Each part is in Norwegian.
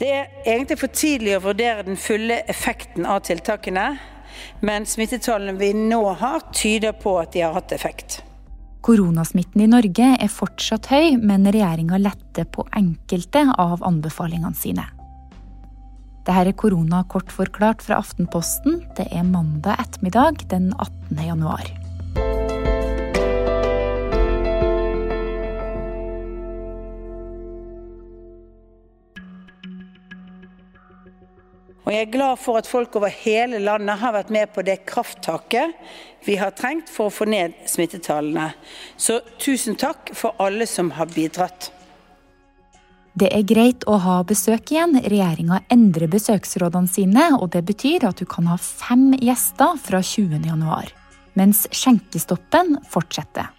Det er egentlig for tidlig å vurdere den fulle effekten av tiltakene, men smittetallene vi nå har, tyder på at de har hatt effekt. Koronasmitten i Norge er fortsatt høy, men regjeringa letter på enkelte av anbefalingene sine. Dette er korona kort forklart fra Aftenposten. Det er mandag ettermiddag den 18. januar. Og jeg er glad for at folk over hele landet har vært med på det krafttaket vi har trengt for å få ned smittetallene. Så tusen takk for alle som har bidratt. Det er greit å ha besøk igjen. Regjeringa endrer besøksrådene sine, og det betyr at du kan ha fem gjester fra 20.1. Mens skjenkestoppen fortsetter.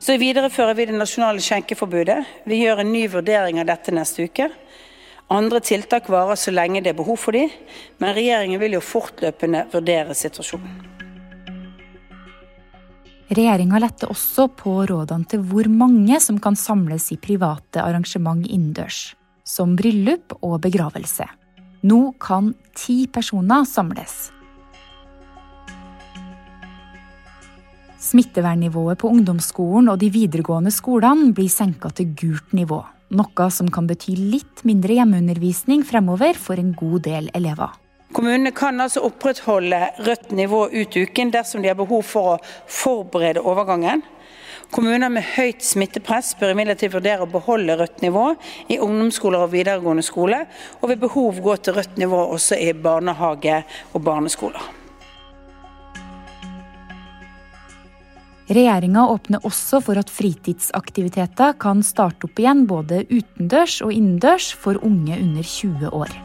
Så viderefører vi det nasjonale skjenkeforbudet. Vi gjør en ny vurdering av dette neste uke. Andre tiltak varer så lenge det er behov for dem, men regjeringen vil jo fortløpende vurdere situasjonen. Regjeringa letter også på rådene til hvor mange som kan samles i private arrangement innendørs, som bryllup og begravelse. Nå kan ti personer samles. Smittevernnivået på ungdomsskolen og de videregående skolene blir senka til gult nivå. Noe som kan bety litt mindre hjemmeundervisning fremover for en god del elever. Kommunene kan altså opprettholde rødt nivå ut uken dersom de har behov for å forberede overgangen. Kommuner med høyt smittepress bør imidlertid vurdere å beholde rødt nivå i ungdomsskoler og videregående skole, og ved behov gå til rødt nivå også i barnehage og barneskoler. Regjeringa åpner også for at fritidsaktiviteter kan starte opp igjen både utendørs og innendørs for unge under 20 år.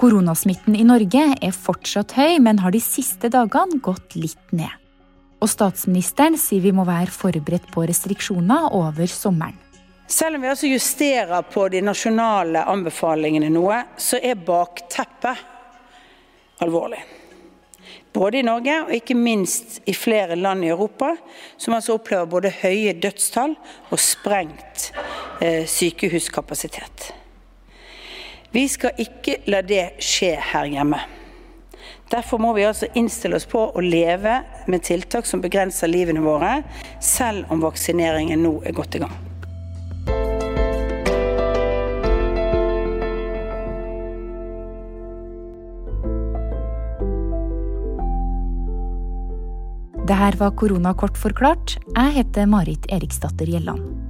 Koronasmitten i Norge er fortsatt høy, men har de siste dagene gått litt ned. Og statsministeren sier vi må være forberedt på restriksjoner over sommeren. Selv om vi altså justerer på de nasjonale anbefalingene noe, så er bakteppet alvorlig både i Norge og ikke minst i flere land i Europa, som altså opplever både høye dødstall og sprengt eh, sykehuskapasitet. Vi skal ikke la det skje her hjemme. Derfor må vi altså innstille oss på å leve med tiltak som begrenser livene våre, selv om vaksineringen nå er godt i gang. Det her var Koronakort forklart. Jeg heter Marit Eriksdatter Gjelland.